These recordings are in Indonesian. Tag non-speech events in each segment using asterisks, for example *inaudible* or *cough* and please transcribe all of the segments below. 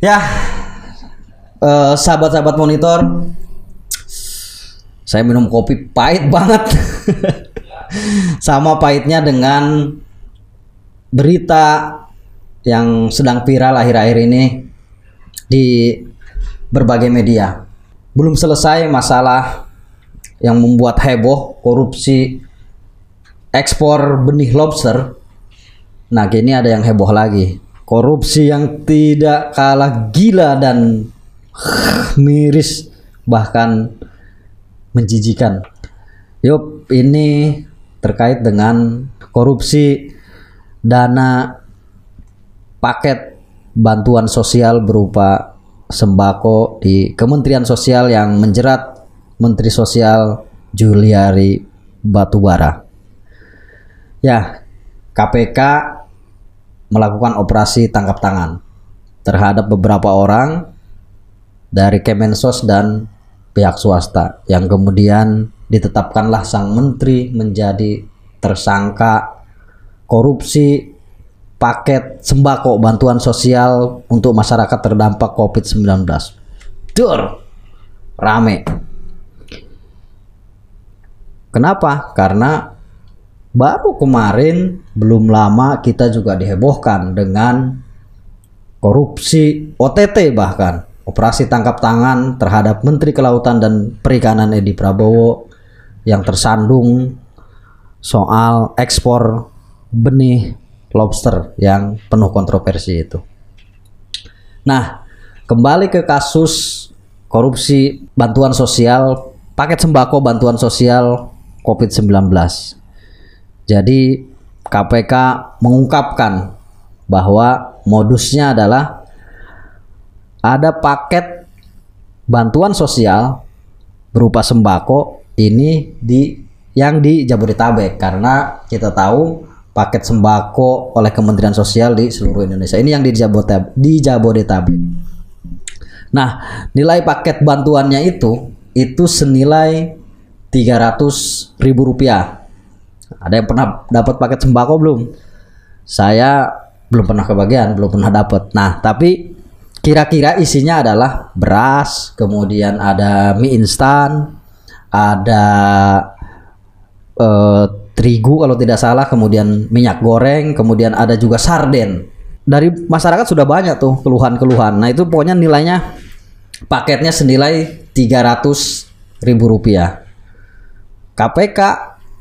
Ya, eh, sahabat-sahabat monitor, saya minum kopi pahit banget. *laughs* Sama pahitnya dengan berita yang sedang viral akhir-akhir ini di berbagai media. Belum selesai masalah yang membuat heboh korupsi ekspor benih lobster. Nah, kini ada yang heboh lagi. Korupsi yang tidak kalah gila dan miris bahkan menjijikan. Yup, ini terkait dengan korupsi dana paket bantuan sosial berupa sembako di Kementerian Sosial yang menjerat Menteri Sosial Juliari Batubara. Ya, KPK melakukan operasi tangkap tangan terhadap beberapa orang dari Kemensos dan pihak swasta yang kemudian ditetapkanlah sang menteri menjadi tersangka korupsi paket sembako bantuan sosial untuk masyarakat terdampak COVID-19. Dur, rame. Kenapa? Karena baru kemarin belum lama kita juga dihebohkan dengan korupsi OTT bahkan operasi tangkap tangan terhadap Menteri Kelautan dan Perikanan Edi Prabowo yang tersandung soal ekspor benih lobster yang penuh kontroversi itu. Nah, kembali ke kasus korupsi bantuan sosial, paket sembako bantuan sosial COVID-19. Jadi KPK mengungkapkan bahwa modusnya adalah ada paket bantuan sosial berupa sembako ini di yang di Jabodetabek karena kita tahu paket sembako oleh Kementerian Sosial di seluruh Indonesia. Ini yang di Jabodetabek. Di Jabodetabek. Nah, nilai paket bantuannya itu itu senilai 300 ribu rupiah. Ada yang pernah dapat paket sembako belum? Saya belum pernah kebagian, belum pernah dapat. Nah, tapi kira-kira isinya adalah beras, kemudian ada mie instan, ada eh, terigu kalau tidak salah, kemudian minyak goreng, kemudian ada juga sarden. Dari masyarakat sudah banyak tuh keluhan-keluhan. Nah itu pokoknya nilainya paketnya senilai 300 ribu rupiah. KPK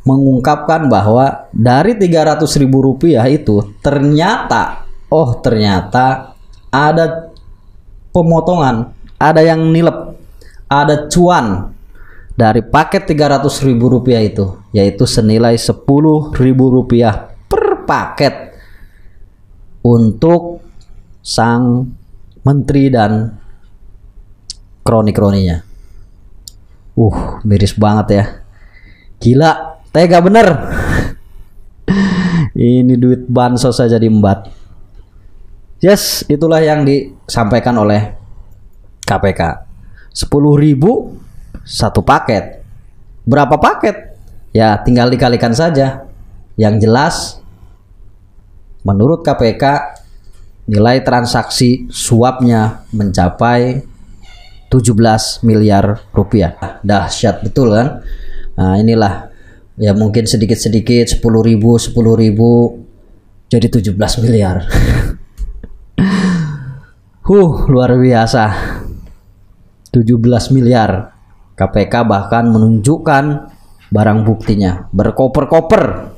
mengungkapkan bahwa dari 300 ribu rupiah itu ternyata, oh ternyata ada pemotongan, ada yang nilep, ada cuan dari paket 300 ribu rupiah itu yaitu senilai 10 ribu rupiah per paket untuk sang menteri dan kroni-kroninya. Uh miris banget ya. Gila tega bener ini duit bansos saja diembat yes itulah yang disampaikan oleh KPK 10 ribu satu paket. Berapa paket? Ya tinggal dikalikan saja. Yang jelas menurut KPK nilai transaksi suapnya mencapai 17 miliar rupiah. Dahsyat betul kan? Nah, inilah ya mungkin sedikit-sedikit 10 ribu, 10 ribu jadi 17 miliar. *laughs* huh, luar biasa. 17 miliar. KPK bahkan menunjukkan barang buktinya berkoper-koper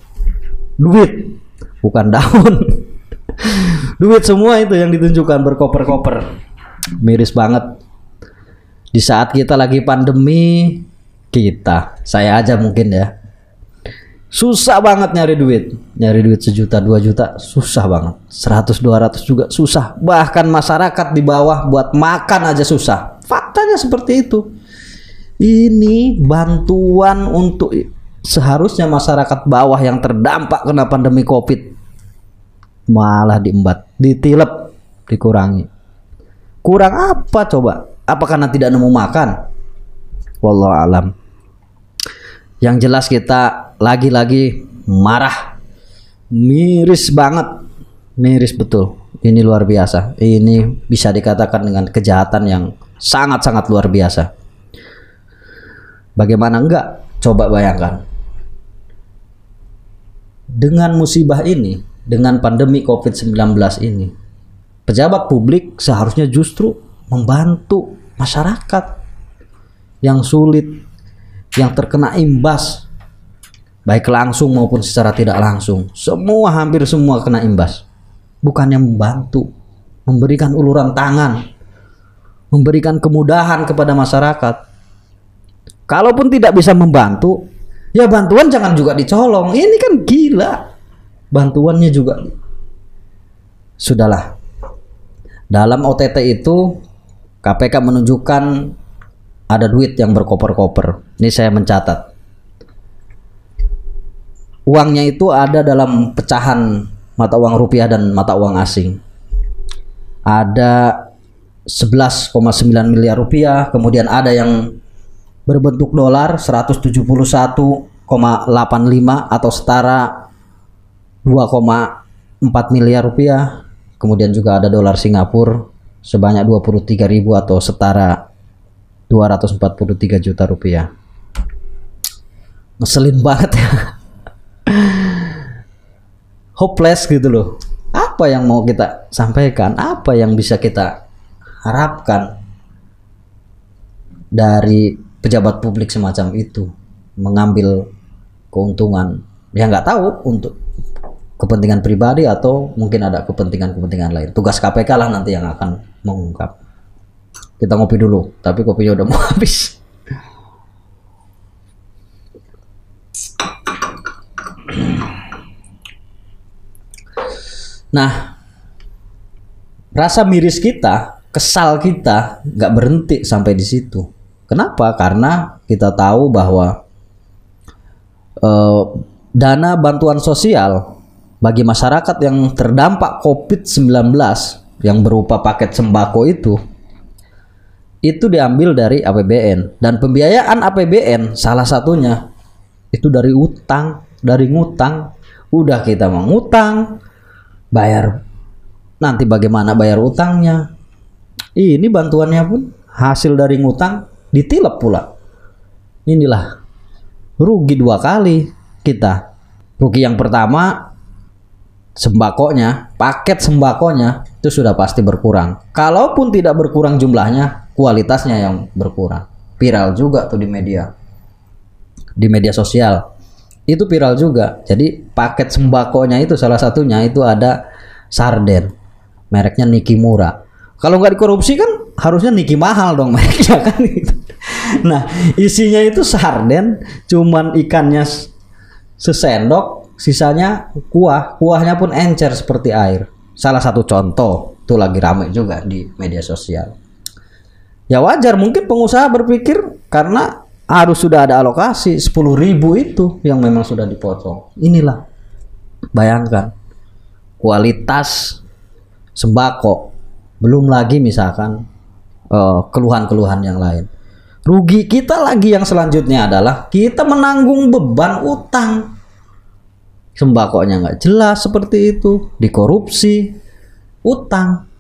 duit bukan daun *laughs* duit semua itu yang ditunjukkan berkoper-koper miris banget di saat kita lagi pandemi kita saya aja mungkin ya susah banget nyari duit nyari duit sejuta dua juta susah banget seratus dua ratus juga susah bahkan masyarakat di bawah buat makan aja susah faktanya seperti itu ini bantuan untuk seharusnya masyarakat bawah yang terdampak kena pandemi Covid malah diembat, ditilep, dikurangi. Kurang apa coba? Apa karena tidak nemu makan? Wallahu alam. Yang jelas kita lagi-lagi marah. Miris banget. Miris betul. ini luar biasa. Ini bisa dikatakan dengan kejahatan yang sangat-sangat luar biasa. Bagaimana enggak? Coba bayangkan. Dengan musibah ini, dengan pandemi COVID-19 ini, pejabat publik seharusnya justru membantu masyarakat yang sulit, yang terkena imbas, baik langsung maupun secara tidak langsung. Semua hampir semua kena imbas. Bukannya membantu, memberikan uluran tangan, memberikan kemudahan kepada masyarakat. Kalaupun tidak bisa membantu, ya bantuan jangan juga dicolong. Ini kan gila. Bantuannya juga sudahlah. Dalam OTT itu KPK menunjukkan ada duit yang berkoper-koper. Ini saya mencatat. Uangnya itu ada dalam pecahan mata uang rupiah dan mata uang asing. Ada 11,9 miliar rupiah, kemudian ada yang berbentuk dolar 171,85 atau setara 2,4 miliar rupiah. Kemudian juga ada dolar Singapura sebanyak 23.000 atau setara 243 juta rupiah ngeselin banget ya hopeless gitu loh. Apa yang mau kita sampaikan? Apa yang bisa kita harapkan dari pejabat publik semacam itu mengambil keuntungan? Ya nggak tahu untuk kepentingan pribadi atau mungkin ada kepentingan-kepentingan lain. Tugas KPK lah nanti yang akan mengungkap. Kita ngopi dulu, tapi kopinya udah mau *laughs* habis. Nah, rasa miris kita, kesal kita nggak berhenti sampai di situ. Kenapa? Karena kita tahu bahwa uh, dana bantuan sosial bagi masyarakat yang terdampak COVID-19 yang berupa paket sembako itu itu diambil dari APBN dan pembiayaan APBN salah satunya itu dari utang, dari ngutang. Udah kita mengutang, bayar nanti bagaimana bayar utangnya. Ini bantuannya pun hasil dari ngutang ditilep pula. Inilah rugi dua kali kita. Rugi yang pertama sembakonya, paket sembakonya itu sudah pasti berkurang. Kalaupun tidak berkurang jumlahnya, kualitasnya yang berkurang. Viral juga tuh di media. Di media sosial. Itu viral juga. Jadi paket sembakonya itu salah satunya itu ada sarden. Mereknya Niki Mura. Kalau nggak dikorupsi kan harusnya Niki mahal dong mereknya kan gitu. *laughs* Nah, isinya itu sarden, cuman ikannya sesendok, sisanya kuah. Kuahnya pun encer seperti air. Salah satu contoh, itu lagi rame juga di media sosial ya wajar mungkin pengusaha berpikir karena harus sudah ada alokasi 10 ribu itu yang memang sudah dipotong inilah bayangkan kualitas sembako belum lagi misalkan keluhan keluhan-keluhan yang lain rugi kita lagi yang selanjutnya adalah kita menanggung beban utang sembakonya nggak jelas seperti itu dikorupsi utang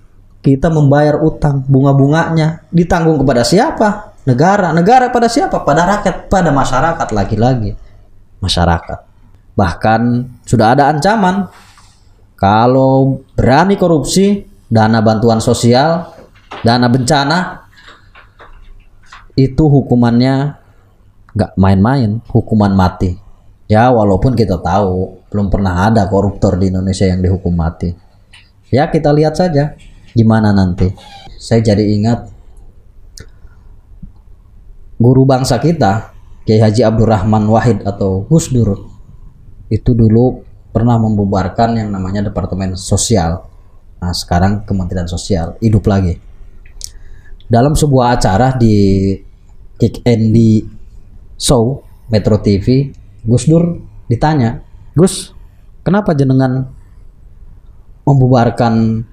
kita membayar utang bunga-bunganya ditanggung kepada siapa? Negara. Negara pada siapa? Pada rakyat, pada masyarakat lagi-lagi. Masyarakat. Bahkan sudah ada ancaman kalau berani korupsi dana bantuan sosial, dana bencana itu hukumannya nggak main-main, hukuman mati. Ya walaupun kita tahu belum pernah ada koruptor di Indonesia yang dihukum mati. Ya kita lihat saja gimana nanti saya jadi ingat guru bangsa kita Kiai Haji Abdurrahman Wahid atau Gus Dur itu dulu pernah membubarkan yang namanya Departemen Sosial nah sekarang Kementerian Sosial hidup lagi dalam sebuah acara di Kick Andy Show Metro TV Gus Dur ditanya Gus kenapa jenengan membubarkan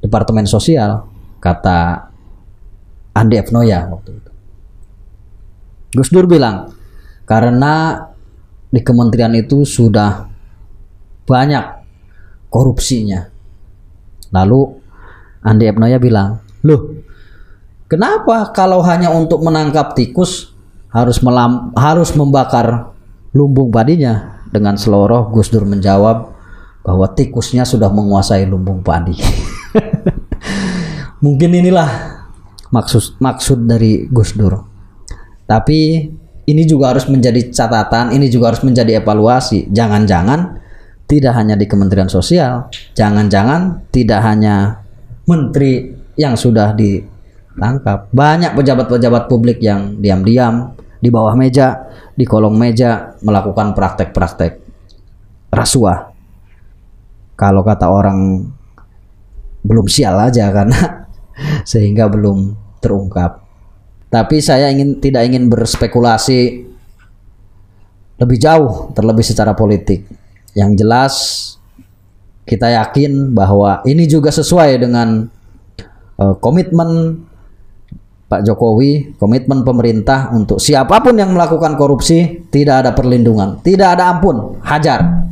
Departemen Sosial kata Andi F. Waktu itu. Gus Dur bilang karena di kementerian itu sudah banyak korupsinya. Lalu Andi Ebnoya bilang, loh kenapa kalau hanya untuk menangkap tikus harus melam, harus membakar lumbung padinya? Dengan seloroh Gus Dur menjawab bahwa tikusnya sudah menguasai lumbung padi. *laughs* Mungkin inilah maksud maksud dari Gus Dur. Tapi ini juga harus menjadi catatan, ini juga harus menjadi evaluasi. Jangan-jangan tidak hanya di Kementerian Sosial, jangan-jangan tidak hanya menteri yang sudah ditangkap, banyak pejabat-pejabat publik yang diam-diam di bawah meja, di kolong meja melakukan praktek-praktek rasuah. Kalau kata orang belum sial aja karena *laughs* sehingga belum terungkap. Tapi saya ingin tidak ingin berspekulasi lebih jauh terlebih secara politik. Yang jelas kita yakin bahwa ini juga sesuai dengan uh, komitmen Pak Jokowi, komitmen pemerintah untuk siapa pun yang melakukan korupsi tidak ada perlindungan, tidak ada ampun, hajar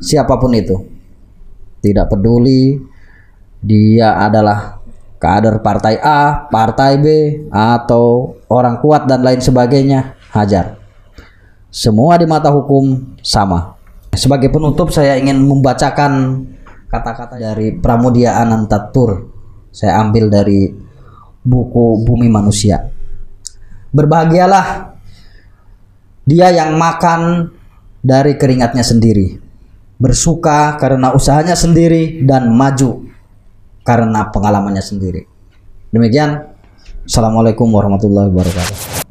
siapa pun itu. Tidak peduli dia adalah kader partai A, partai B, atau orang kuat dan lain sebagainya, hajar. Semua di mata hukum sama. Sebagai penutup saya ingin membacakan kata-kata dari Pramudia Anantatur. Saya ambil dari buku Bumi Manusia. Berbahagialah dia yang makan dari keringatnya sendiri, bersuka karena usahanya sendiri dan maju karena pengalamannya sendiri. Demikian, Assalamualaikum warahmatullahi wabarakatuh.